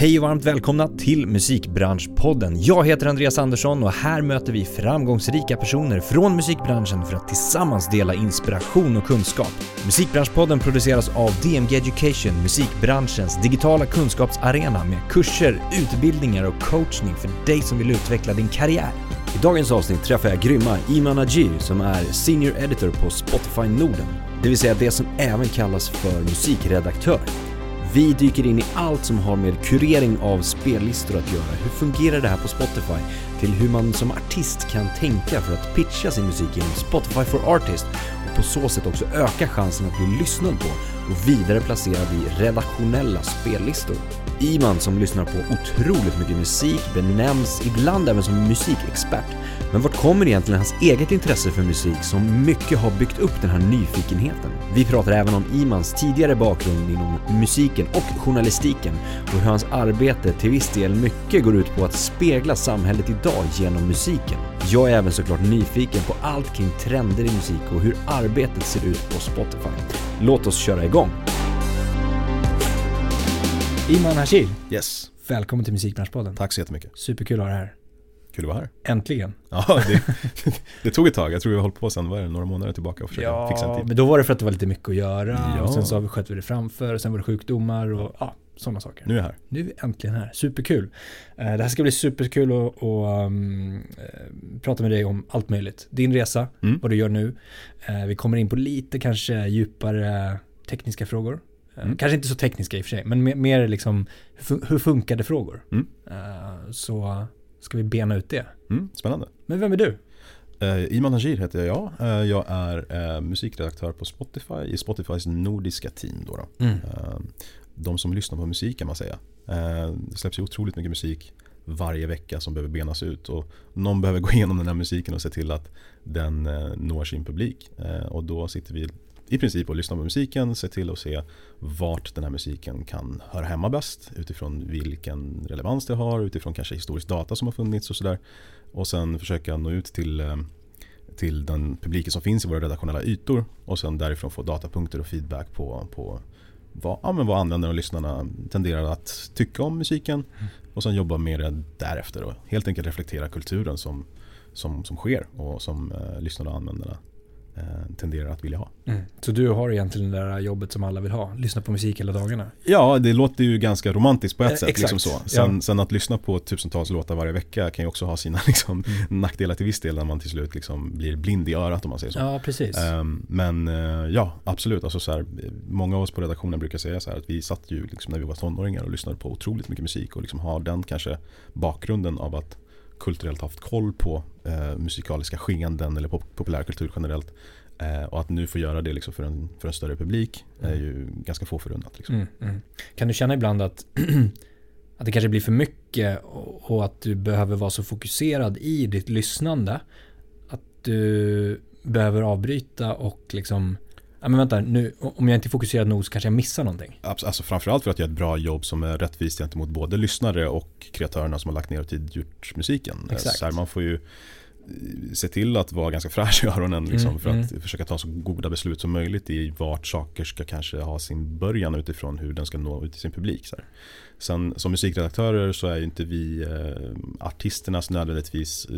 Hej och varmt välkomna till Musikbranschpodden. Jag heter Andreas Andersson och här möter vi framgångsrika personer från musikbranschen för att tillsammans dela inspiration och kunskap. Musikbranschpodden produceras av DMG Education, musikbranschens digitala kunskapsarena med kurser, utbildningar och coachning för dig som vill utveckla din karriär. I dagens avsnitt träffar jag grymma Iman Ajir som är Senior Editor på Spotify Norden, det vill säga det som även kallas för musikredaktör. Vi dyker in i allt som har med kurering av spellistor att göra. Hur fungerar det här på Spotify? Till hur man som artist kan tänka för att pitcha sin musik genom Spotify for Artist och på så sätt också öka chansen att bli lyssnad på och vidare placerad i redaktionella spellistor. Iman som lyssnar på otroligt mycket musik benämns ibland även som musikexpert. Men vart kommer egentligen hans eget intresse för musik som mycket har byggt upp den här nyfikenheten? Vi pratar även om Imans tidigare bakgrund inom musiken och journalistiken och hur hans arbete till viss del mycket går ut på att spegla samhället idag genom musiken. Jag är även såklart nyfiken på allt kring trender i musik och hur arbetet ser ut på Spotify. Låt oss köra igång! Iman Hashir, Yes, välkommen till Musikbranschpodden. tack så jättemycket. Superkul att ha dig här. Kul att vara här. Äntligen. Ja, det, det tog ett tag. Jag tror vi har hållit på sen, vad är det, några månader tillbaka och försöka fixa en tid. men då var det för att det var lite mycket att göra Ja. och sen så sköt vi det framför och sen var det sjukdomar och ja, sådana saker. Nu är jag här. Nu är vi äntligen här, superkul. Eh, Det här ska bli superkul att um, eh, prata med dig om allt möjligt. Din resa, Mm. vad du gör nu. Eh, Vi kommer in på lite kanske djupare tekniska frågor. Mm. Kanske inte så tekniska i och för sig, men mer- liksom hur fun- hur funkar det frågor. Mm. Så ska vi bena ut det. Mm, spännande. Men vem är du? Eh, Iman Hajir heter jag. Eh, jag är eh, musikredaktör på Spotify i Spotifys nordiska team. Då då. Mm. Eh, de som lyssnar på musik kan man säga. Eh, det släpps ju otroligt mycket musik varje vecka som behöver benas ut. Och någon behöver gå igenom den här musiken och se till att den eh, når sin publik. Och då sitter vi i princip och lyssnar på musiken, ser till att se vart den här musiken kan höra hemma bäst utifrån vilken relevans det har, utifrån kanske historisk data som har funnits och sådär. Och sen försöka nå ut till, eh, till den publiken som finns i våra redaktionella ytor och sen därifrån få datapunkter och feedback på, på vad, ja, men vad användare och lyssnarna tenderar att tycka om musiken och sen jobba med det därefter och helt enkelt reflektera kulturen som, som, som sker och som eh, lyssnarna och användarna tenderar att vilja ha. Mm. Så du har egentligen det där jobbet som alla vill ha, lyssna på musik hela dagarna. Ja, det låter ju ganska romantiskt på ett Eh, sätt. exakt, Liksom så. Sen, ja. sen att lyssna på tusentals låtar varje vecka kan ju också ha sina liksom, Mm. nackdelar till viss del när man till slut liksom blir blind i örat om man säger så. Ja, precis. Ehm, men eh, ja, absolut. Alltså, så här, många av oss på redaktionen brukar säga så här att vi satt ju liksom, när vi var tonåringar och lyssnade på otroligt mycket musik och liksom har den kanske bakgrunden av att kulturellt haft koll på eh, musikaliska skeenden eller pop- populärkultur generellt. Eh, och att nu få göra det liksom för, en, för en större publik är ju ganska få förunnat. Liksom. Mm, mm. Kan du känna ibland att, att det kanske blir för mycket och, och att du behöver vara så fokuserad i ditt lyssnande att du behöver avbryta och liksom, ja men vänta nu, om jag inte är fokuserad nog så kanske jag missar någonting. Alltså framförallt för att göra ett bra jobb som är rättvist gentemot både lyssnare och kreatörerna som har lagt ner tid gjort musiken. Eh, Exakt. Så här, man får ju se till att vara ganska fräsch i öronen liksom, Mm, för att mm. försöka ta så goda beslut som möjligt i vart saker ska kanske ha sin början utifrån hur den ska nå ut till sin publik. Så här. Sen som musikredaktörer så är ju inte vi eh, artisternas nödvändigtvis eh,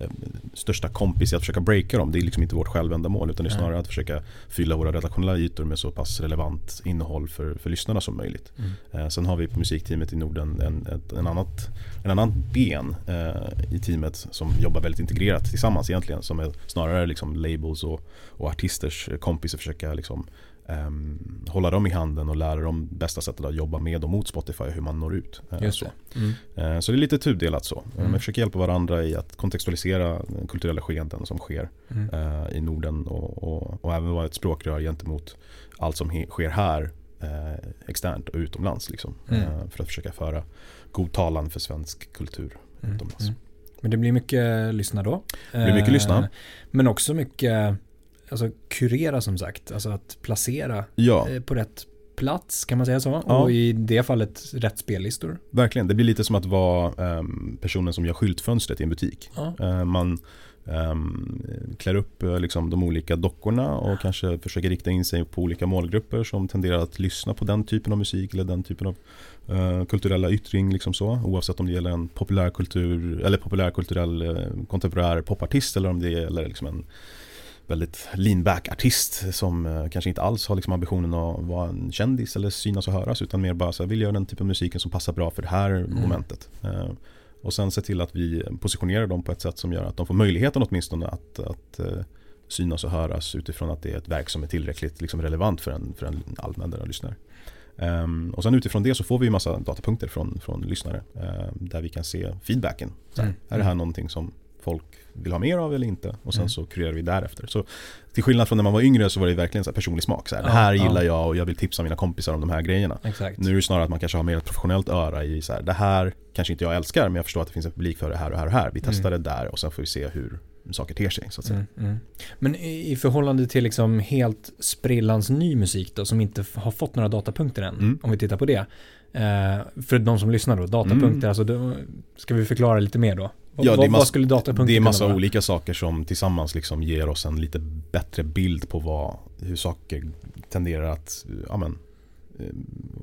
eh, största kompis i att försöka breaka dem. Det är liksom inte vårt självändamål utan det är snarare att försöka fylla våra redaktionella ytor med så pass relevant innehåll för, för lyssnarna som möjligt. Mm. Eh, sen har vi på musikteamet i Norden en, ett, en, annat, en annan ben eh, i teamet som jobbar väldigt integrerat tillsammans egentligen. Som är snarare liksom labels och, och artisters kompis och försöka liksom, ehm, hålla dem i handen och lära dem bästa sättet att jobba med och mot Spotify hur man når ut. Eh, Just så. det. Mm. Eh, Så det är lite tudelat så. Eh, Mm. Man försöker hjälpa varandra i att kontextualisera kulturella skeenden som sker Mm. eh, i Norden och, och, och även vara ett språkrör gentemot allt som he, sker här eh, externt och utomlands. Liksom, Mm. eh, för att försöka föra god talan för svensk kultur Mm. utomlands. Mm. Men det blir mycket lyssna då. Det blir mycket lyssna. Men också mycket, alltså kurera som sagt, alltså att placera Ja, eh, på rätt plats kan man säga så. Ja. Och i det fallet rätt spellistor. verkligen. Det blir lite som att vara ehm, personen som gör skyltfönstret i en butik. Ja. Eh, man Um, klär upp uh, liksom, de olika dockorna och kanske försöker rikta in sig på olika målgrupper som tenderar att lyssna på den typen av musik eller den typen av uh, kulturella yttring. Liksom så, oavsett om det gäller en populärkultur eller populärkulturell uh, kontemporär popartist eller om det gäller liksom en väldigt leanback-artist som eh, kanske inte alls har liksom ambitionen att vara en kändis eller synas och höras utan mer bara så här, vill göra den typen av musiken som passar bra för det här mm. momentet. Eh, och sen se till att vi positionerar dem på ett sätt som gör att de får möjligheten åtminstone att, att eh, synas och höras utifrån att det är ett verk som är tillräckligt liksom relevant för en, för en allmänare lyssnare. Um, och sen utifrån det så får vi en massa datapunkter från, från lyssnare uh, där vi kan se feedbacken. Så här, mm. Är det här någonting som folk vill ha mer av eller inte. Och sen mm. så kurerar vi därefter. Så till skillnad från när man var yngre så var det verkligen så här personlig smak. Så här, ja, det här gillar ja. jag och jag vill tipsa mina kompisar om de här grejerna. Exakt. Nu är det snarare att man kanske har mer ett professionellt öra i så här, det här kanske inte jag älskar men jag förstår att det finns en publik för det här och här och här. Vi mm. testar mm. det där och sen får vi se hur saker ter sig. Så att säga. Mm, mm. Men i förhållande till liksom helt sprillans ny musik då som inte har fått några datapunkter än, mm. om vi tittar på det. Eh, för de som lyssnar då, datapunkter, alltså då, ska vi förklara lite mer då? Ja, vad, vad skulle datapunkten Det är massa vara? olika saker som tillsammans liksom ger oss en lite bättre bild på vad, hur saker tenderar att, ja men, eh,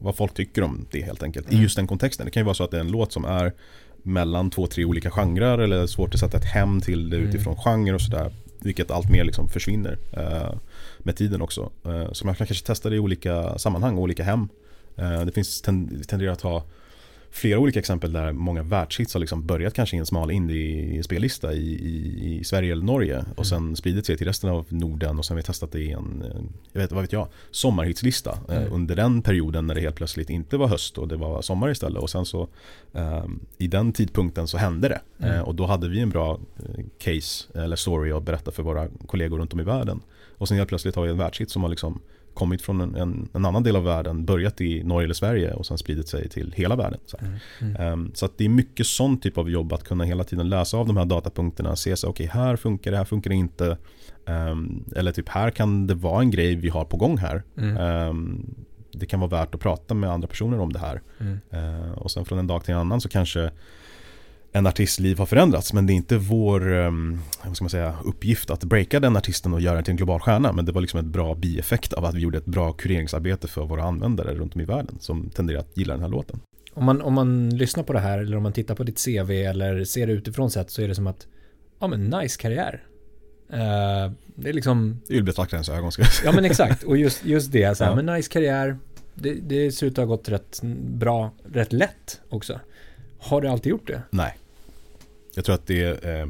vad folk tycker om det helt enkelt. Mm. I just den kontexten. Det kan ju vara så att det är en låt som är mellan två, tre olika genrer eller svårt att sätta ett hem till det mm. utifrån genre och sådär. Vilket allt mer liksom försvinner uh, med tiden också. Uh, så man kan kanske testa det i olika sammanhang, olika hem. Uh, det finns tenderar att ha flera olika exempel där många världshits har liksom börjat kanske i en smal indie-spellista i, i, i, Sverige eller Norge och mm. sen spridit sig till resten av Norden och sen har vi testat det i en, jag vet, vad vet jag, sommarhitslista eh, mm. under den perioden när det helt plötsligt inte var höst och det var sommar istället och sen så um, i den tidpunkten så hände det mm. uh, och då hade vi en bra uh, case eller story att berätta för våra kollegor runt om i världen och sen helt plötsligt har vi en världshit som har liksom kommit från en, en, en, annan del av världen, börjat i Norge eller Sverige och sen spridit sig till hela världen. Så, mm, mm. Um, så det är mycket sån typ av jobb att kunna hela tiden läsa av de här datapunkterna, se så okej okay, här funkar det, här funkar det inte. Um, eller typ här kan det vara en grej vi har på gång här. Mm. Um, det kan vara värt att prata med andra personer om det här. Uh, och sen från en dag till en annan så kanske en artists liv har förändrats men det är inte vår um, vad ska man säga, uppgift att breaka den artisten och göra den till en global stjärna men det var liksom ett bra bieffekt av att vi gjorde ett bra kureringsarbete för våra användare runt om i världen som tenderar att gilla den här låten. Om man, om man lyssnar på det här eller om man tittar på ditt CV eller ser det utifrån sett så är det som att ja men nice karriär. Uh, det är liksom... Ylbetraktarens ögon ska jag säga. Ja men exakt och just, just det, så här, ja. men nice karriär. Det, det ser ut att ha gått rätt bra, rätt lätt också. Har det alltid gjort det? Nej. Jag tror att det är, eh,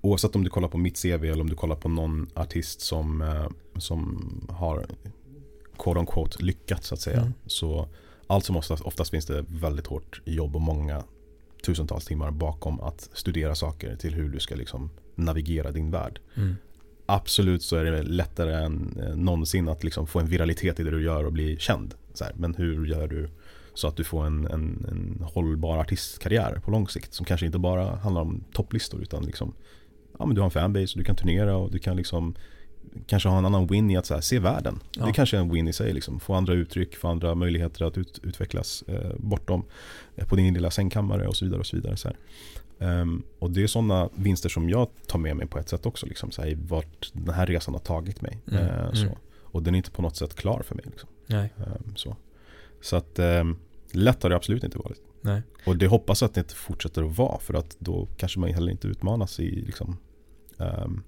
oavsett om du kollar på mitt CV eller om du kollar på någon artist som, eh, som har quote on quote lyckats så att säga. Mm. Så allt som oftast, oftast finns det väldigt hårt jobb och många tusentals timmar bakom att studera saker till hur du ska liksom navigera din värld. Mm. Absolut så är det lättare än eh, någonsin att liksom få en viralitet i det du gör och bli känd. Men hur gör du så att du får en, en, en hållbar artistkarriär på lång sikt som kanske inte bara handlar om topplistor utan liksom ja, men du har en fanbase och du kan turnera och du kan liksom kanske ha en annan win i att här, se världen. Ja. Det kanske är en win i sig. Liksom. Få andra uttryck, få andra möjligheter att ut, utvecklas eh, bortom eh, på din lilla sängkammare och så vidare. Och så vidare så um, och det är sådana vinster som jag tar med mig på ett sätt också. Liksom, så här, vart den här resan har tagit mig. Mm. Eh, så. Mm. Och den är inte på något sätt klar för mig. Liksom. Um, så. Så att eh, lätt har det absolut inte varit. Nej. Och det hoppas att det inte fortsätter att vara för att då kanske man heller inte utmanas i liksom, um,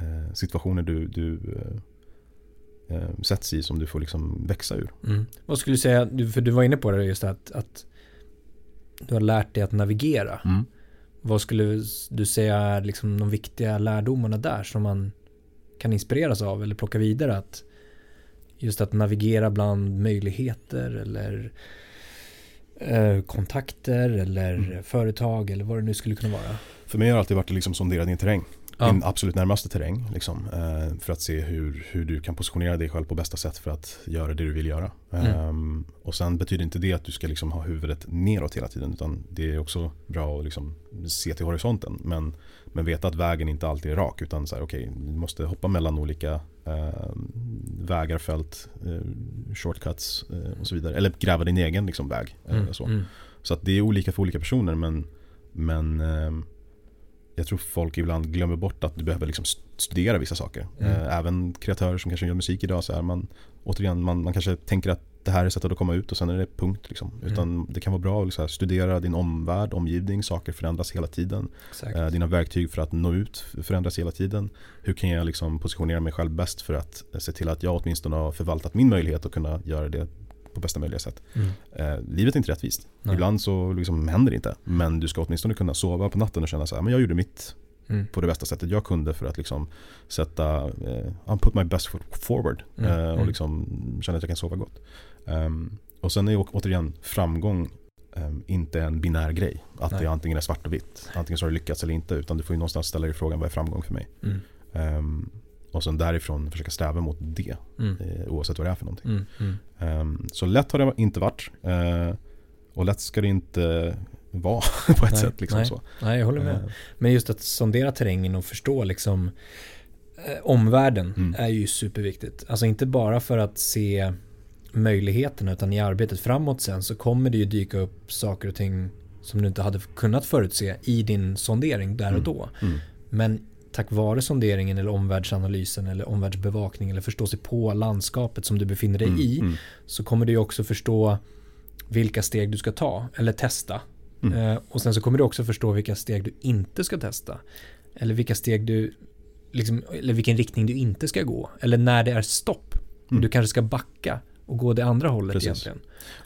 uh, situationer du, du uh, uh, sätts i som du får liksom växa ur. Mm. Vad skulle du säga, för du var inne på det just att, att du har lärt dig att navigera. Mm. Vad skulle du säga är liksom de viktiga lärdomarna där som man kan inspireras av eller plocka vidare? Att just att navigera bland möjligheter eller eh, kontakter eller mm. företag eller vad det nu skulle kunna vara. För mig har det alltid varit liksom sondera din terräng. Ja. Din absolut närmaste terräng. Liksom, eh, för att se hur, hur du kan positionera dig själv på bästa sätt för att göra det du vill göra. Mm. Um, och sen betyder inte det att du ska liksom ha huvudet neråt hela tiden. Utan det är också bra att liksom se till horisonten. Men, men veta att vägen inte alltid är rak. Utan så här, okay, du måste hoppa mellan olika eh, vägar, fält, eh, shortcuts eh, och så vidare. Eller gräva din egen liksom, väg. Eh, mm, så mm. så att det är olika för olika personer men, men eh, jag tror folk ibland glömmer bort att du behöver liksom studera vissa saker. Mm. Eh, Även kreatörer som kanske gör musik idag så är man återigen, man, man kanske tänker att det här är sättet att komma ut och sen är det punkt. Liksom. Mm. Utan det kan vara bra att liksom studera din omvärld, omgivning, saker förändras hela tiden. Eh, Dina verktyg för att nå ut förändras hela tiden. Hur kan jag liksom positionera mig själv bäst för att se till att jag åtminstone har förvaltat min möjlighet att kunna göra det på bästa möjliga sätt. Mm. Eh, livet är inte rättvist. Nej. Ibland så liksom händer det inte. Men du ska åtminstone kunna sova på natten och känna så här, men jag gjorde mitt Mm. på det bästa sättet jag kunde för att liksom sätta, eh, I put my best foot forward Mm, eh, och mm. liksom känna att jag kan sova gott. Ehm, och sen är ju återigen framgång ehm, inte en binär grej. Att Nej. det antingen är svart och vitt. Antingen så har du lyckats eller inte. Utan du får ju någonstans ställa dig frågan, vad är framgång för mig? Mm. Ehm, och sen därifrån försöka sträva mot det. Mm. Eh, oavsett vad det är för någonting. Mm. Mm. Ehm, så lätt har det inte varit. Eh, och lätt ska det inte vara på ett Nej, sätt. Liksom nej. så. Nej, jag håller med. Eh, Men just att sondera terrängen och förstå liksom eh, omvärlden Mm. är ju superviktigt. Alltså inte bara för att se möjligheterna utan i arbetet framåt sen så kommer det ju dyka upp saker och ting som du inte hade kunnat förutse i din sondering där och Mm. då. mm, Men tack vare sonderingen eller omvärldsanalysen eller omvärldsbevakning eller förstå sig på landskapet som du befinner dig mm, i mm, så kommer du också förstå vilka steg du ska ta eller testa. Mm. Eh, och sen så kommer du också förstå vilka steg du inte ska testa. Eller vilka steg du, liksom, eller vilken riktning du inte ska gå. Eller när det är stopp. Mm. du kanske ska backa och gå det andra hållet Precis. egentligen.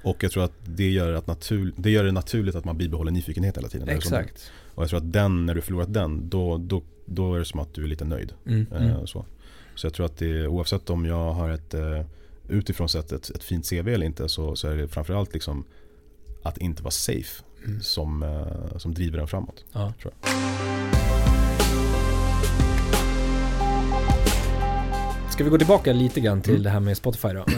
Och jag tror att det gör, att natur, det gör det naturligt att man bibehåller nyfikenhet hela tiden. Exakt. Och jag tror att den, när du förlorat den, då, då, då är det som att du är lite nöjd. Mm, Eh, mm, Så. så jag tror att det, oavsett om jag har ett eh, utifrån sett ett, ett fint CV eller inte så, så är det framförallt liksom att inte vara safe Mm. som, eh, som driver den framåt. ja. tror Ska vi gå tillbaka lite grann till Mm. det här med Spotify då?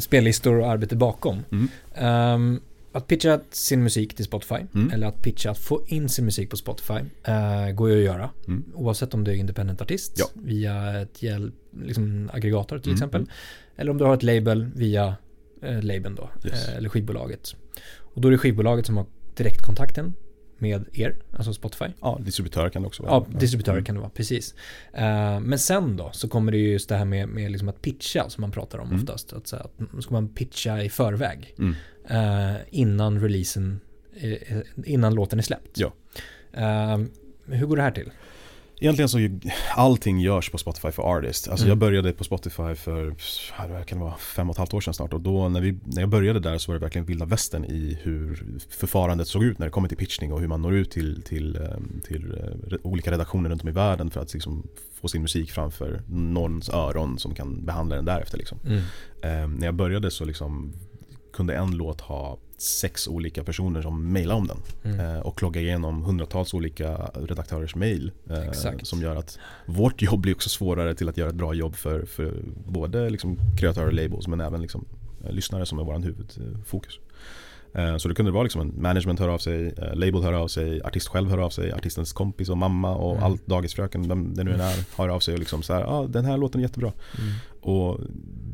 Spellistor och arbete bakom. Mm. Ehm, att pitcha sin musik till Spotify Mm. eller att pitcha att få in sin musik på Spotify eh, går ju att göra. Mm. Oavsett om du är independent artist Ja. via ett hjälp, liksom aggregator till Mm, exempel. mm. Eller om du har ett label via eh, labeln då, Yes. eh, eller skivbolaget. Och då är det skivbolaget som har direktkontakten med er, alltså Spotify. Ja, distributör kan det också vara. Ja, distributörer Mm. kan det vara, precis. Eh, men sen då så kommer det ju just det här med, med liksom att pitcha som man pratar om Mm. oftast. Att, så här, att ska man pitcha i förväg Mm. eh, innan releasen, eh, innan låten är släppt. Ja. Hur går det här till? Egentligen så allting görs på Spotify för Artist. Alltså Mm. jag började på Spotify för, det kan vara, fem och ett halvt år sedan snart. Och då när, vi, när jag började där så var det verkligen vilda västern i hur förfarandet såg ut när det kommer till pitchning och hur man når ut till, till, eh, till eh, olika redaktioner runt om i världen för att liksom få sin musik framför någons öron som kan behandla den därefter. Liksom. Mm. Eh, när jag började så liksom kunde en låt ha sex olika personer som mejlade om den. Mm. Eh, och logga igenom hundratals olika redaktörers mejl. Eh, som gör att vårt jobb blir också svårare till att göra ett bra jobb för, för både liksom kreatörer och labels men även liksom, eh, lyssnare som är vår huvudfokus. Eh, så det kunde vara liksom en management hör av sig, eh, label hör av sig, artist själv hör av sig, artistens kompis och mamma och Mm. allt dagisfröken, vem det nu än är, hör av sig och liksom så här, ah, den här låten är jättebra. Mm. Och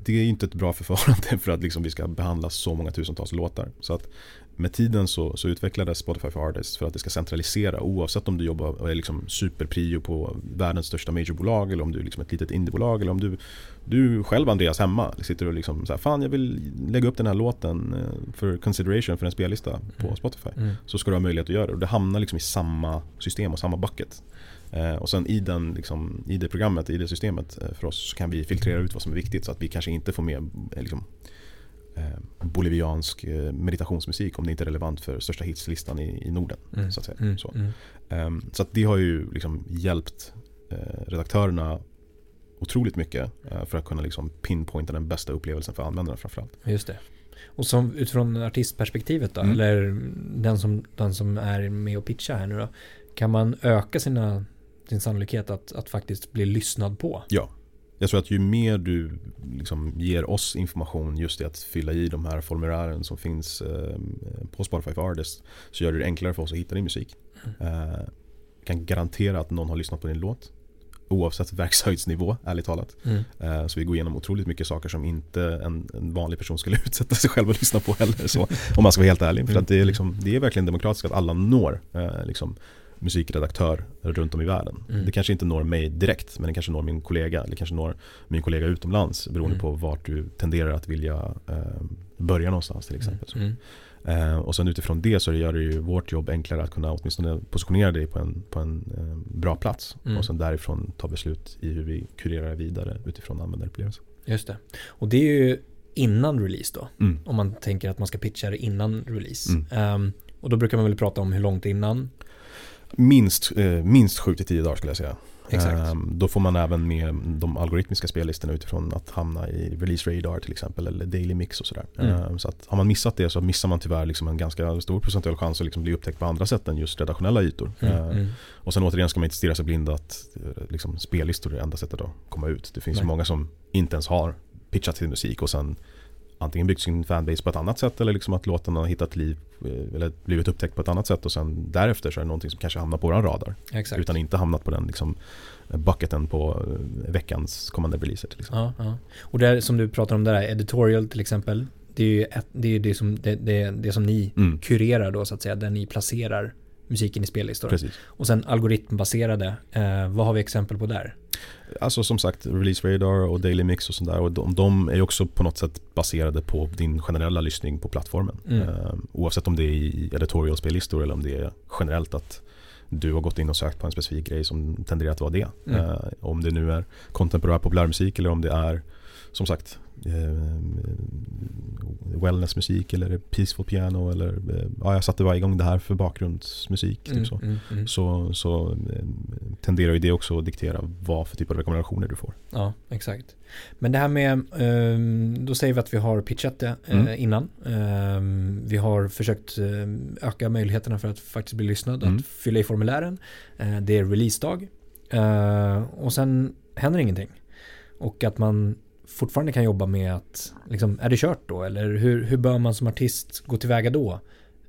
det är ju inte ett bra förfarande för att liksom vi ska behandla så många tusentals låtar. Så att med tiden så, så utvecklades Spotify for Artists för att det ska centralisera oavsett om du jobbar och är liksom superprio på världens största majorbolag eller om du är liksom ett litet indiebolag eller om du, du själv Andreas hemma sitter och liksom så här, fan jag vill lägga upp den här låten eh, för consideration för en spellista på Mm. Spotify. Mm. Så ska du ha möjlighet att göra det och det hamnar liksom i samma system och samma bucket. Eh, och sen i, den, liksom, i det programmet, i det systemet eh, för oss så kan vi filtrera ut vad som är viktigt så att vi kanske inte får med eh, liksom, boliviansk eh, meditationsmusik om det inte är relevant för största hitslistan i, i Norden. Mm. Så att säga. Mm. Så. Mm. Ehm, så att det har ju liksom hjälpt eh, redaktörerna otroligt mycket eh, för att kunna liksom pinpointa den bästa upplevelsen för användarna framförallt. Just det. Och som utifrån artistperspektivet då, Mm. eller den som, den som är med och pitchar här nu då, kan man öka sina, sin sannolikhet att, att faktiskt bli lyssnad på? Ja. Jag tror att ju mer du liksom ger oss information just i att fylla i de här formulären som finns eh, på Spotify för Artists så gör det enklare för oss att hitta din musik. Eh, kan garantera att någon har lyssnat på din låt oavsett verkshöjdsnivå, ärligt talat. Mm. Eh, Så vi går igenom otroligt mycket saker som inte en, en vanlig person skulle utsätta sig själv att lyssna på heller. Så, om man ska vara helt ärlig. För att det är, liksom, det är verkligen demokratiskt att alla når liksom, musikredaktör runt om i världen. Mm. Det kanske inte når mig direkt men det kanske når min kollega eller kanske når min kollega utomlands beroende Mm. på vart du tenderar att vilja eh, börja någonstans till exempel. Mm. Eh, och sen utifrån det så gör det ju vårt jobb enklare att kunna åtminstone positionera dig på en, på en eh, bra plats Mm. och sen därifrån ta beslut i hur vi kurerar vidare utifrån användarupplevelsen. Just det. Och det är ju innan release då. Mm. Om man tänker att man ska pitcha det innan release. Mm. Ehm, och då brukar man väl prata om hur långt innan. Minst, eh, minst 7-10 dagar skulle jag säga. Exakt. Ehm, då får man även med de algoritmiska spellistorna utifrån att hamna i Release Radar till exempel eller Daily Mix och sådär. Mm. Ehm, så att har man missat det så missar man tyvärr liksom en ganska stor procentuell chans att liksom bli upptäckt på andra sätt än just redaktionella ytor. Mm. Mm. Och sen återigen ska man inte stirra sig blind att eh, liksom, spellistor är det enda sättet att komma ut. Det finns Nej. många som inte ens har pitchat sin musik och sen antingen byggt sin fanbase på ett annat sätt eller liksom att låten har hittat liv eh, eller blivit upptäckt på ett annat sätt och sen därefter så är det någonting som kanske hamnar på våran radar. Exakt. Utan inte hamnat på den liksom, bucketen på eh, veckans kommande releaser till exempel. Ja, ja. Och det som du pratar om där, editorial till exempel. Det är ju ett, det, är det, som, det, det, det som ni Mm, kurerar då så att säga, där ni placerar musiken i spellistor. precis. Och sen algoritmbaserade, eh, vad har vi exempel på där? Alltså som sagt Release Radar och Daily Mix och sådär och de, de är också på något sätt baserade på din generella lyssning på plattformen. Mm. Eh, oavsett om det är i editorial spellistor eller om det är generellt att du har gått in och sökt på en specifik grej som tenderar att vara det. Mm. Eh, om det nu är kontemporär populärmusik eller om det är som sagt eh, wellnessmusik eller peaceful piano eller eh, ja, jag satte bara igång det här för bakgrundsmusik. Typ så. mm, mm. Så, så eh, tenderar ju det också att diktera vad för typ av rekommendationer du får. Ja, exakt. Men det här med, ehm, då säger vi att vi har pitchat det eh, Mm. innan. Ehm, vi har försökt eh, öka möjligheterna för att faktiskt bli lyssnad, Mm. att fylla i formulären. Eh, det är releasedag. Och sen händer ingenting. Och att man fortfarande kan jobba med att, liksom, är det kört då? Eller hur, hur bör man som artist gå tillväga då?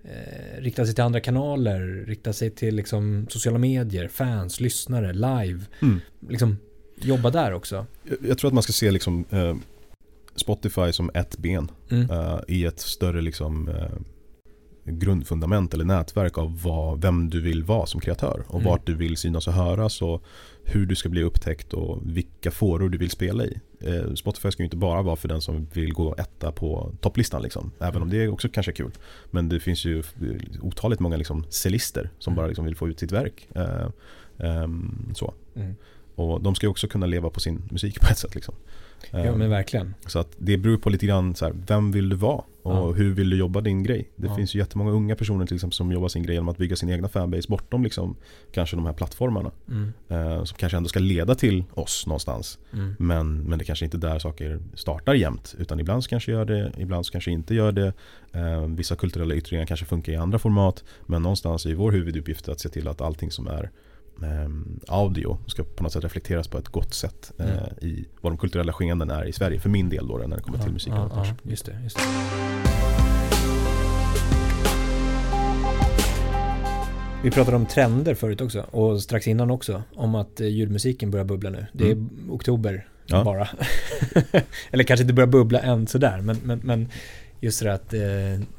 Eh, rikta sig till andra kanaler, rikta sig till liksom, sociala medier, fans, lyssnare, live. Mm. Liksom, jobba där också. Jag, jag tror att man ska se liksom, eh, Spotify som ett ben Mm. eh, i ett större liksom, eh, grundfundament eller nätverk av vad, vem du vill vara som kreatör och Mm. vart du vill synas och höras och hur du ska bli upptäckt och vilka fåror du vill spela i. Eh, Spotify ska ju inte bara vara för den som vill gå etta på topplistan liksom, även om det också kanske är kul. Men det finns ju otaligt många liksom celister som Mm. bara liksom vill få ut sitt verk. Eh, ehm, så. Mm. Och de ska ju också kunna leva på sin musik på ett sätt. Liksom. Ja Ehm, men verkligen. så att det beror på lite grann så här, vem vill du vara och Ja. hur vill du jobba din grej. Det Ja. finns ju jättemånga unga personer till exempel som jobbar sin grej genom att bygga sin egna fanbase bortom liksom, kanske de här plattformarna. Mm. Eh, som kanske ändå ska leda till oss någonstans. Mm. Men, men det kanske inte är där saker startar jämt. Utan ibland så kanske gör det, ibland så kanske inte gör det. Eh, vissa kulturella yttringar kanske funkar i andra format. Men någonstans är ju vår huvuduppgift att se till att allting som är audio ska på något sätt reflekteras på ett gott sätt eh, Mm. i vad de kulturella skeenden är i Sverige. För min del då när det kommer till musik ja, ja, just det, just det. Vi pratade om trender förut också och strax innan också om att eh, ljudmusiken börjar bubbla nu. Det är Mm. oktober Ja. bara. Eller kanske inte börjar bubbla än sådär men, men, men just det att eh,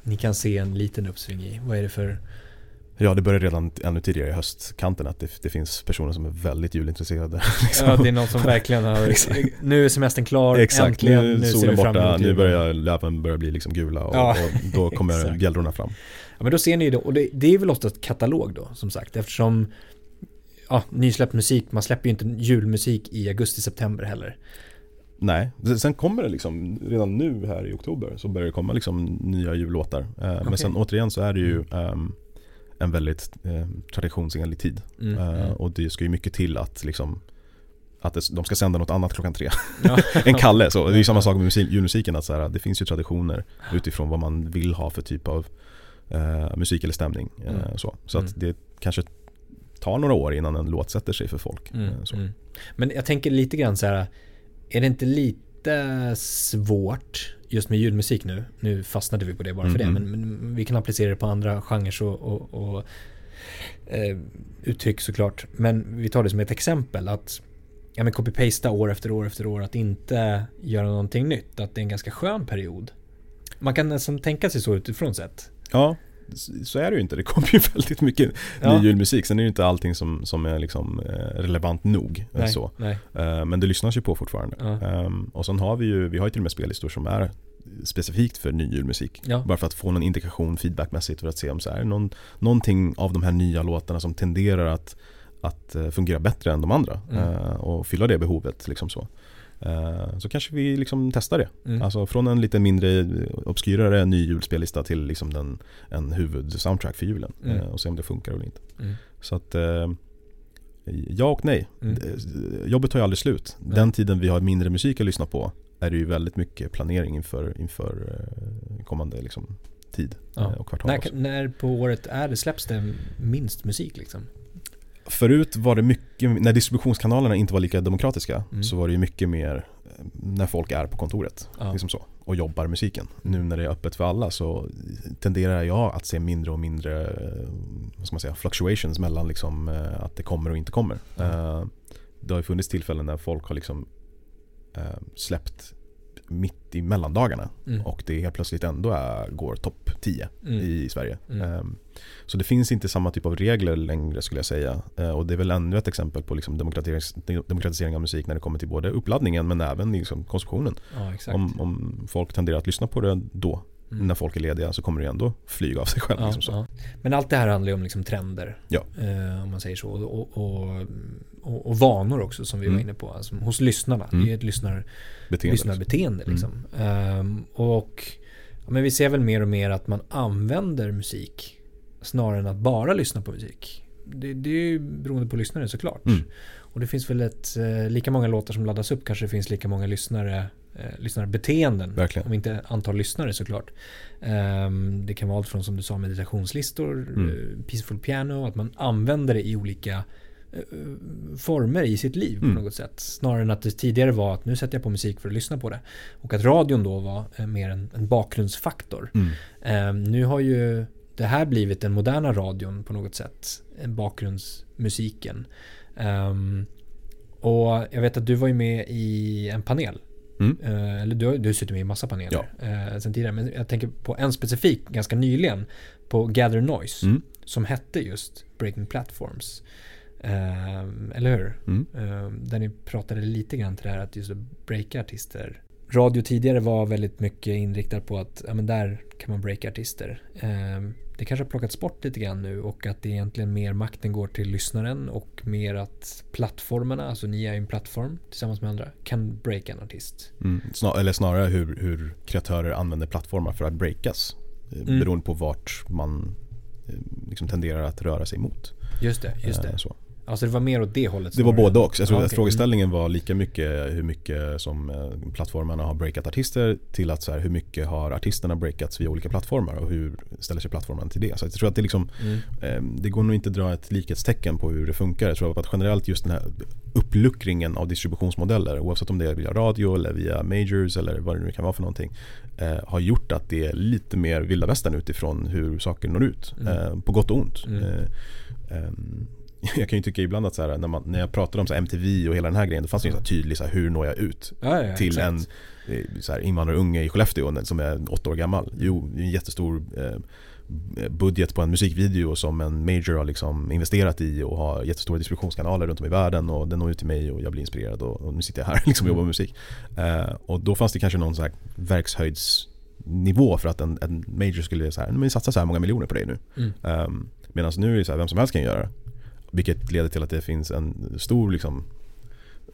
ni kan se en liten uppsving i. Vad är det för... Ja, det började redan ännu tidigare i höstkanten att det, det finns personer som är väldigt julintresserade. liksom. Ja, det är någon som verkligen har... Nu är semestern klar, Exakt, äntligen. nu ser solen fram borta, emot nu börjar löven börja bli liksom gula och, Ja, och då kommer bjällrorna fram. Ja, men då ser ni då, och det, det är väl ofta ett katalog då, som sagt, eftersom ja, nysläppt musik, man släpper ju inte julmusik i augusti-september heller. Nej, sen kommer det liksom redan nu här i oktober så börjar det komma liksom nya jullåtar. Eh, Okej. Men sen återigen så är det ju ehm, en väldigt eh, traditionsenlig tid. Mm, Eh, mm. och det ska ju mycket till att liksom att det, de ska sända något annat klockan tre Ja. än Kalle. Så det är samma sak med musik, julmusiken. Att så här, det finns ju traditioner utifrån vad man vill ha för typ av eh, musik eller stämning. Eh, Mm. så så att Mm. det kanske tar några år innan en låt sätter sig för folk. Mm, Eh, mm. Men jag tänker lite grann så här, är det inte lite svårt just med ljudmusik nu? Nu fastnade vi på det bara för Mm, det, men, men vi kan applicera det på andra genrer och, och, och eh, uttryck såklart. Men vi tar det som ett exempel att ja, men copy-pasta år efter år efter år, att inte göra någonting nytt, att det är en ganska skön period. Man kan nästan tänka sig så utifrån sett. Ja, så är det ju inte. Det kommer ju väldigt mycket Ja. ny julmusik. Sen är det ju inte allting som, som är liksom eh, relevant nog. eh, Nej, Så. nej. Eh, Men det lyssnas ju på fortfarande. Ja. Ehm, Och sen har vi ju, vi har ju till och med spellistor som är specifikt för ny julmusik. Ja. Bara för att få någon indikation feedbackmässigt för att se om så här, någon, någonting av de här nya låtarna som tenderar att, att fungera bättre än de andra Mm. och fylla det behovet. Liksom så. Eh, så kanske vi liksom testar det. Mm. Alltså från en lite mindre obskyrare ny julspellista till liksom den, en huvudsoundtrack för julen. Mm. eh, Och se om det funkar eller inte. Mm. Så att eh, ja och nej. Mm. Jobbet tar ju aldrig slut. Den tiden vi har mindre musik att lyssna på är det ju väldigt mycket planering inför, inför kommande liksom, tid Ja. och kvartal. När, när på året är det, släpps det minst musik liksom? Förut var det mycket, när distributionskanalerna inte var lika demokratiska Mm. så var det ju mycket mer eh, när folk är på kontoret Ja. liksom så, och jobbar musiken. Nu när det är öppet för alla så tenderar jag att se mindre och mindre eh, vad ska man säga, fluctuations mellan liksom, eh, att det kommer och inte kommer. Eh, Det har ju funnits tillfällen när folk har liksom släppt mitt i mellandagarna Mm. och det helt plötsligt ändå är, går topp 10 Mm. i Sverige. Mm. Ehm, Så det finns inte samma typ av regler längre skulle jag säga. Eh, Och det är väl ännu ett exempel på liksom demokratis- demokratisering av musik när det kommer till både uppladdningen men även liksom konsumtionen. Ja. Om, om folk tenderar att lyssna på det då, Mm. när folk är lediga, så kommer det ändå flyga av sig själv. Ja, liksom så. ja. Men allt det här handlar ju om liksom trender. Ja. Eh, om man säger så. Och, och, och, och vanor också som vi var Mm. inne på. Alltså, hos lyssnarna. Mm. Det är ett lyssnar, Beteende, lyssnarbeteende. Liksom. Ehm, och men vi ser väl mer och mer att man använder musik snarare än att bara lyssna på musik. Det, det är ju beroende på lyssnare såklart. Mm. Och det finns väl ett, eh, lika många låtar som laddas upp kanske det finns lika många lyssnare, eh, lyssnarbeteenden. Verkligen. Om inte antal lyssnare såklart. Ehm, det kan vara allt från som du sa meditationslistor, Mm. eh, peaceful piano, att man använder det i olika eh, former i sitt liv Mm. på något sätt. Snarare än att det tidigare var att nu sätter jag på musik för att lyssna på det. Och att radion då var eh, mer en, en bakgrundsfaktor. Mm. Ehm, nu har ju det här blivit den moderna radion på något sätt. En bakgrundsmusiken. Ehm, och jag vet att du var ju med i en panel. Mm. Eh, eller du har du har suttit med i massa paneler eh, sen tidigare. Men jag tänker på en specifik ganska nyligen. På Gather Noise. Mm. Som hette just Breaking Platforms. Ehm, eller hur? Mm. Ehm, där ni pratade lite grann till det här att just breaka artister. Radio tidigare var väldigt mycket inriktad på att ja, men där kan man breaka artister. Det kanske har plockats bort lite grann nu och att det egentligen mer makten går till lyssnaren och mer att plattformarna, alltså ni är ju en plattform tillsammans med andra, kan breaka en artist. Mm. Snar, eller snarare hur, hur kreatörer använder plattformar för att breakas. eh, Mm. Beroende på vart man eh, liksom tenderar att röra sig mot. Just det, just Eh, det. Så. Alltså det var mer åt det hållet. Det var både och. Jag tror att okej. frågeställningen var lika mycket hur mycket som eh, plattformarna har breakat artister till att så här, hur mycket har artisterna breakats via olika plattformar och hur ställer sig plattformen till det. Så jag tror att det, liksom, Mm. eh, det går nog inte att dra ett likhetstecken på hur det funkar. Jag tror att generellt just den här uppluckringen av distributionsmodeller oavsett om det är via radio eller via majors eller vad det nu kan vara för någonting eh, har gjort att det är lite mer vilda västern utifrån hur saker når ut. Mm. På gott och ont. Mm. Ehm, jag kan ju tycka ibland att så här, när, man, när jag pratade om så MTV och hela den här grejen, då fanns det ju så här tydlig så här, hur når jag ut Ja, ja, till exakt. en eh, så här, invandrarunge i Skellefteå som är åtta år gammal. Jo, en jättestor eh, budget på en musikvideo som en major har liksom investerat i och har jättestora distributionskanaler runt om i världen och den når ut till mig och jag blir inspirerad och, och nu sitter jag här liksom och jobbar med musik. Eh, och då fanns det kanske någon så här verkshöjdsnivå för att en, en major skulle säga men vi satsar så här många miljoner på dig nu. Mm. Um, Medan nu är det så här, vem som helst kan göra det. Vilket leder till att det finns en stor liksom,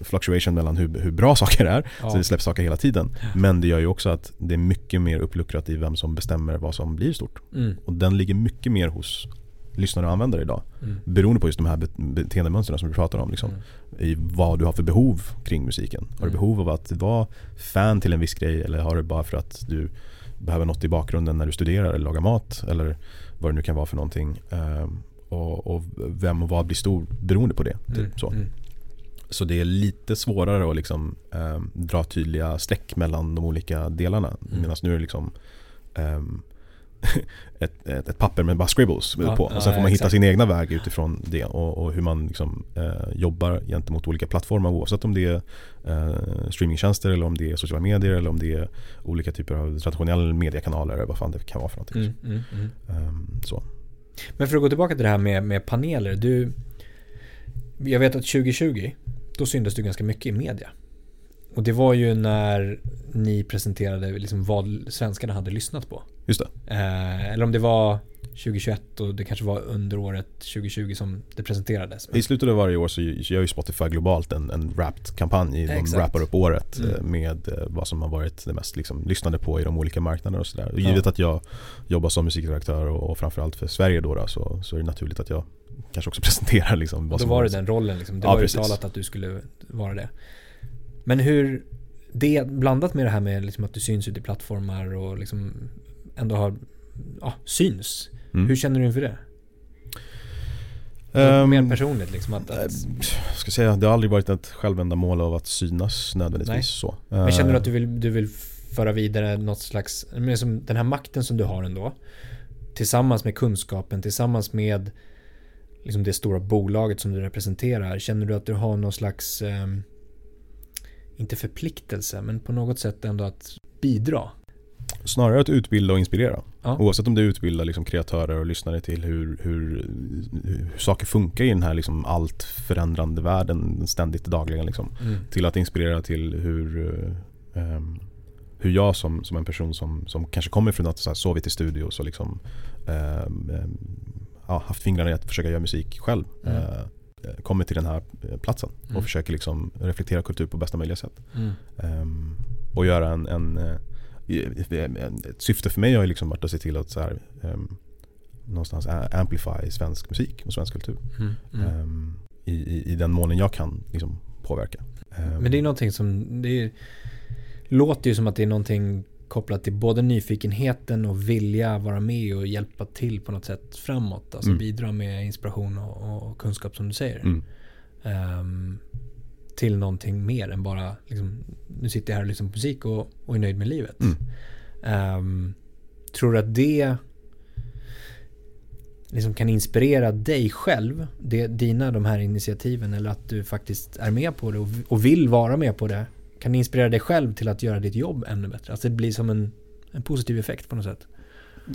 fluctuation mellan hur, hur bra saker är. Ja. Så det släpps saker hela tiden. Men det gör ju också att det är mycket mer uppluckrat i vem som bestämmer vad som blir stort. Mm. Och den ligger mycket mer hos lyssnare och användare idag. Mm. Beroende på just de här be- beteendemönstren som du pratar om. Liksom. Mm. I vad du har för behov kring musiken. Har du Mm. behov av att vara fan till en viss grej eller har du bara för att du behöver något i bakgrunden när du studerar eller lagar mat eller vad det nu kan vara för någonting. Och, och vem och vad blir stor beroende på det. Typ, Mm. så. Mm. så det är lite svårare att liksom, ehm, dra tydliga streck mellan de olika delarna. Mm. Medan nu är det liksom ehm, ett, ett, ett, papper med bara scribbles Ja, på. Och ja, sen får man hitta exakt. sin egna väg utifrån det och, och hur man liksom, eh, jobbar gentemot olika plattformar oavsett om det är eh, streamingtjänster eller om det är sociala medier eller om det är olika typer av traditionella mediekanaler eller vad fan det kan vara för någonting. Mm, mm, mm. Ehm, så. Men för att gå tillbaka till det här med, med paneler. Du, jag vet att 2020, då syntes du ganska mycket i media. Och det var ju när ni presenterade liksom vad svenskarna hade lyssnat på. Just det. Eh, eller om det var 2021 och det kanske var under året 2020 som det presenterades. I slutet av varje år så gör ju Spotify globalt en, en Wrapped-kampanj. De Exakt. rappar upp året eh, Mm. med eh, vad som har varit det mest liksom, lyssnade på i de olika marknaderna och sådär. Och Ja. givet att jag jobbar som musikredaktör och, och framförallt för Sverige då, då så, så är det naturligt att jag kanske också presenterar liksom, vad då som var det den rollen liksom. Det Ja, var precis. uttalat att du skulle vara det. Men hur, det blandat med det här med liksom att du syns ute i plattformar och liksom ändå har, ja, syns. Mm. Hur känner du inför det? Ehm, Mer personligt liksom att, eh, att jag ska säga, det har aldrig varit ett självändamål av att synas nödvändigtvis Nej. så. Men känner du Eh, att du vill, du vill föra vidare något slags, men som den här makten som du har ändå. Tillsammans med kunskapen, tillsammans med liksom det stora bolaget som du representerar. Känner du att du har någon slags, ehm, inte förpliktelse, men på något sätt ändå att bidra? Snarare att utbilda och inspirera. Ja. Oavsett om det utbildar liksom kreatörer och lyssnare till hur, hur, hur saker funkar i den här liksom allt förändrande världen ständigt dagligen. Liksom. Mm. Till att inspirera till hur, ehm, hur jag som, som en person som, som kanske kommer från att så här, sovit i studio och liksom, ehm, ja, haft fingrarna i att försöka göra musik själv. Mm. eh, kommer till den här platsen Mm. och försöker liksom reflektera kultur på bästa möjliga sätt. Mm. Och göra en, en, ett syfte för mig har ju liksom varit att se till att så här, ehm, någonstans amplify svensk musik och svensk kultur. Mm. Mm. Ehm, i, i, I den månen jag kan liksom påverka. Ehm, Men det är någonting som, det är, låter ju som att det är någonting kopplat till både nyfikenheten och vilja vara med och hjälpa till på något sätt framåt. Alltså Mm. bidra med inspiration och, och kunskap som du säger. Ehm, till någonting mer än bara, liksom, nu sitter jag här och lyssnar på musik och, och är nöjd med livet. Mm. Ehm, tror du att det liksom kan inspirera dig själv, det, dina de här initiativen eller att du faktiskt är med på det och, och vill vara med på det. Kan det inspirera dig själv till att göra ditt jobb ännu bättre? Alltså det blir som en, en positiv effekt på något sätt.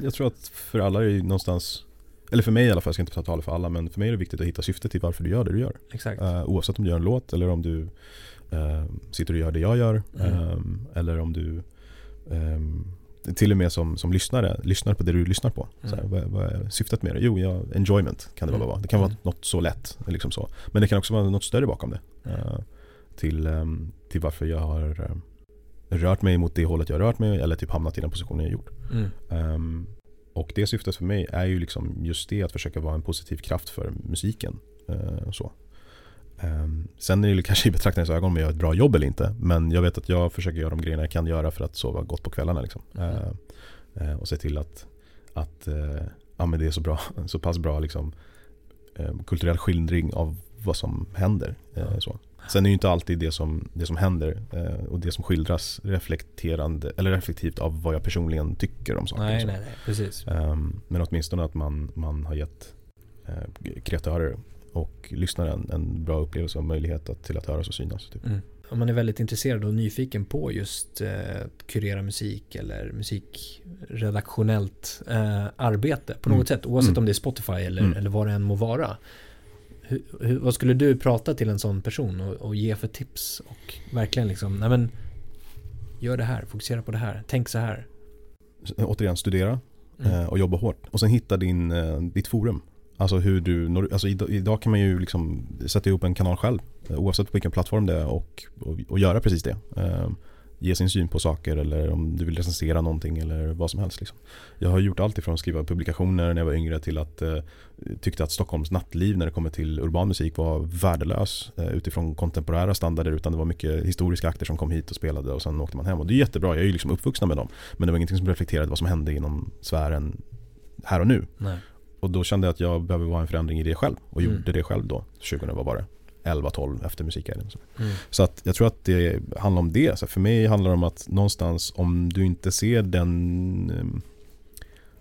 Jag tror att för alla är det någonstans eller för mig i alla fall, jag ska inte tala för alla, men för mig är det viktigt att hitta syftet till varför du gör det du gör. Exakt. Eh, oavsett om du gör en låt eller om du eh, sitter och gör det jag gör. Mm. ehm, eller om du ehm, till och med som, som lyssnare, lyssnar på det du lyssnar på. Så här, Mm. vad, vad är syftet med det? Jo, ja, enjoyment kan det Mm. vara. Det kan vara Mm. något så lätt. Liksom så. Men det kan också vara något större bakom det. eh, till, ehm, till varför jag har rört mig mot det hållet jag har rört mig eller typ hamnat i den positionen jag gjort. Mm. Ehm, och det syftet för mig är ju liksom just det att försöka vara en positiv kraft för musiken. eh, så. Ehm, sen är det kanske i betraktarens ögon om jag gör ett bra jobb eller inte. Men jag vet att jag försöker göra de grejerna jag kan göra för att sova gott på kvällarna. Liksom. Mm. Eh, eh, och se till att, att eh, ja, men det är så, bra, så pass bra liksom, eh, kulturell skildring av vad som händer. Eh, så. Sen är ju inte alltid det som, det som händer eh, och det som skildras reflekterande eller reflektivt av vad jag personligen tycker om saker. Nej, nej, nej, precis. Ehm, men åtminstone att man, man har gett eh, kreatörer och lyssnare en, en bra upplevelse och möjlighet att, till att höras och synas. Typ. Mm. Om man är väldigt intresserad och nyfiken på just eh, kurera musik eller musikredaktionellt eh, arbete på något Mm. sätt, oavsett Mm. om det är Spotify eller, Mm. eller vad det än må vara. Hur, hur, vad skulle du prata till en sån person och, och ge för tips och verkligen liksom, nej men gör det här, fokusera på det här, tänk så här. Återigen, studera Mm. eh, och jobba hårt. Och sen hitta din, eh, ditt forum. Alltså hur du, alltså idag, idag kan man ju liksom sätta ihop en kanal själv. eh, Oavsett på vilken plattform det är och, och, och göra precis det. Ge sin syn på saker eller om du vill recensera någonting eller vad som helst. Liksom. Jag har gjort allt ifrån att skriva publikationer när jag var yngre till att eh, tyckte att Stockholms nattliv när det kommer till urban musik var värdelös eh, utifrån kontemporära standarder utan det var mycket historiska akter som kom hit och spelade och sen åkte man hem och det är jättebra, jag är ju liksom uppvuxna med dem men det var ingenting som reflekterade vad som hände inom sfären här och nu Nej. och då kände jag att jag behöver vara en förändring i det själv och Mm. gjorde det själv då 2000 var bara 11-12 efter musikguiden. Mm. så att jag tror att det handlar om det. Så för mig handlar det om att någonstans om du inte ser den ehm,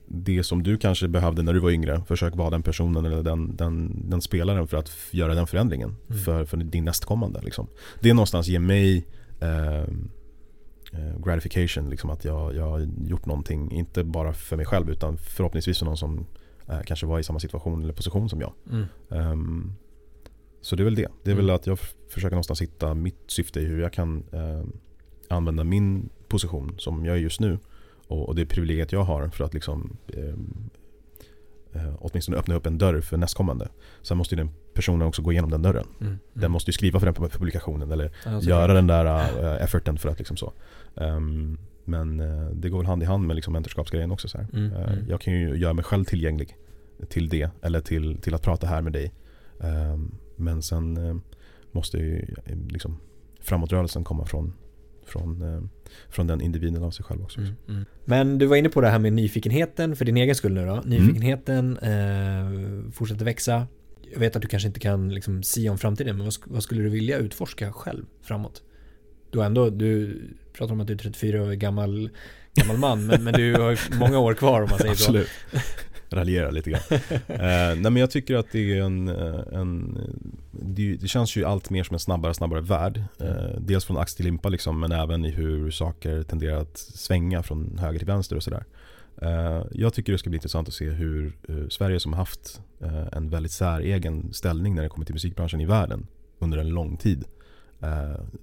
det som du kanske behövde när du var yngre, försök vara den personen eller den, den, den spelaren för att göra den förändringen mm. för, för din nästkommande. Liksom. Det någonstans ger mig eh, eh, gratification, liksom att jag, jag har gjort någonting, inte bara för mig själv utan förhoppningsvis för någon som eh, kanske var i samma situation eller position som jag. Mm. Um, så det är väl det. Det är mm. väl att jag försöker någonstans hitta mitt syfte i hur jag kan eh, använda min position som jag är just nu och, och det privilegiet jag har för att liksom eh, eh, åtminstone öppna upp en dörr för nästkommande. Sen måste ju den personen också gå igenom den dörren. Mm, mm. Den måste ju skriva för den publikationen eller ja, göra den där uh, efforten för att liksom så. Um, men uh, det går väl hand i hand med liksom mentorskapsgrejen också. Så mm, uh, jag kan ju göra mig själv tillgänglig till det eller till, till att prata här med dig. Um, men sen uh, måste ju liksom framåtrörelsen komma från från, eh, från den individen av sig själv också. Mm, mm. Men du var inne på det här med nyfikenheten för din egen skull nu då. Mm. Nyfikenheten mm. eh, fortsätter växa. Jag vet att du kanske inte kan liksom sia om framtiden, men vad, vad, skulle du vilja utforska själv framåt? Du ändå, du pratar om att du är 34 år gammal, gammal man, men, men du har många år kvar om man säger Absolut. så raljera lite grann. eh, nej men jag tycker att det är en, eh, en det, det, känns ju allt mer som en snabbare snabbare värld. Eh, dels från ax till limpa liksom, men även i hur saker tenderar att svänga från höger till vänster och sådär. Eh, jag tycker det ska bli intressant att se hur eh, Sverige som haft eh, en väldigt säregen ställning när det kommer till musikbranschen i världen under en lång tid,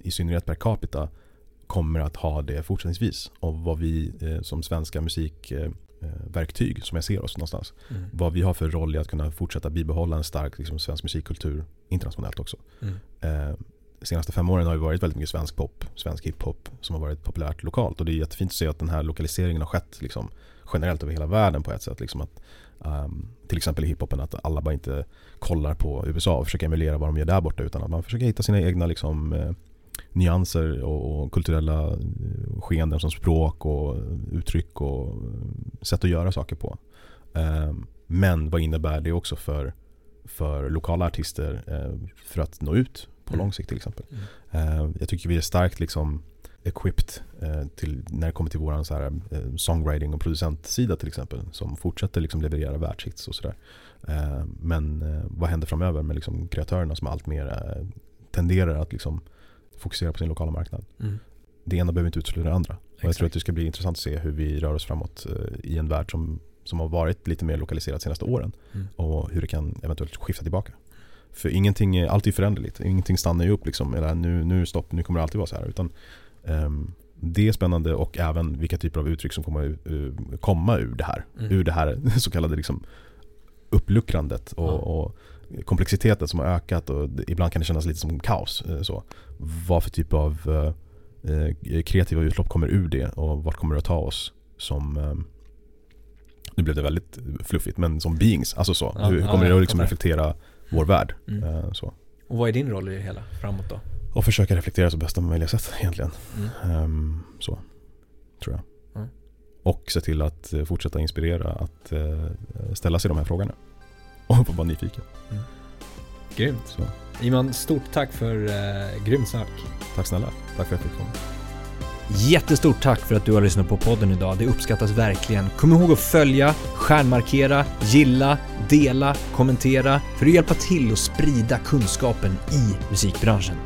i synnerhet per capita, kommer att ha det fortsättningsvis. Och vad vi som svenska musik Eh, verktyg som jag ser oss någonstans. Mm. Vad vi har för roll i att kunna fortsätta bibehålla en stark liksom, svensk musikkultur internationellt också. Mm. Eh, de senaste fem åren har det varit väldigt mycket svensk pop, svensk hiphop som har varit populärt lokalt. Och det är jättefint att se att den här lokaliseringen har skett liksom, generellt över hela världen på ett sätt. Liksom att, um, till exempel i hiphopen att alla bara inte kollar på USA och försöker emulera vad de gör där borta utan att man försöker hitta sina egna liksom, eh, nyanser och, och kulturella eh, skeenden som språk och uttryck och sätt att göra saker på. Eh, men vad innebär det också för, för lokala artister eh, för att nå ut på mm. lång sikt till exempel. Mm. Jag tycker vi är starkt liksom equipped till, när det kommer till så här, songwriting och producentsida till exempel som fortsätter liksom leverera världshits och sådär. Men vad händer framöver med liksom kreatörerna som allt mer tenderar att liksom fokusera på sin lokala marknad. Mm. Det ena behöver inte utesluta det andra. Jag tror att det ska bli intressant att se hur vi rör oss framåt eh, i en värld som, som har varit lite mer lokaliserad de senaste åren. Mm. Och hur det kan eventuellt skifta tillbaka. För ingenting är alltid föränderligt. Ingenting stannar ju upp liksom. Eller nu, nu stopp, nu kommer det alltid vara så här. Utan, um, det är spännande och även vilka typer av uttryck som kommer uh, komma ur det här. Mm. Ur det här så kallade liksom, uppluckrandet. Och, ja. och komplexiteten som har ökat och ibland kan det kännas lite som kaos. Eh, så. Vad för typ av eh, eh, kreativa utlopp kommer ur det och vart kommer det att ta oss som eh, nu blev det väldigt fluffigt, men som beings. Alltså så. Ja, Hur kommer ja, det att liksom reflektera vår värld? Mm. Eh, så. Och vad är din roll i det hela framåt då? Och försöka reflektera så bästa möjliga sätt egentligen. Mm. Um, så, tror jag. Mm. Och se till att fortsätta inspirera att uh, ställa sig de här frågorna. Och vara nyfiken. Mm. Grymt. Så. Iman, stort tack för eh, grymt snack. Tack snälla. Tack för att fick komma. Jättestort tack för att du har lyssnat på podden idag. Det uppskattas verkligen. Kom ihåg att följa, stjärnmarkera, gilla, dela, kommentera för att hjälpa till att sprida kunskapen i musikbranschen.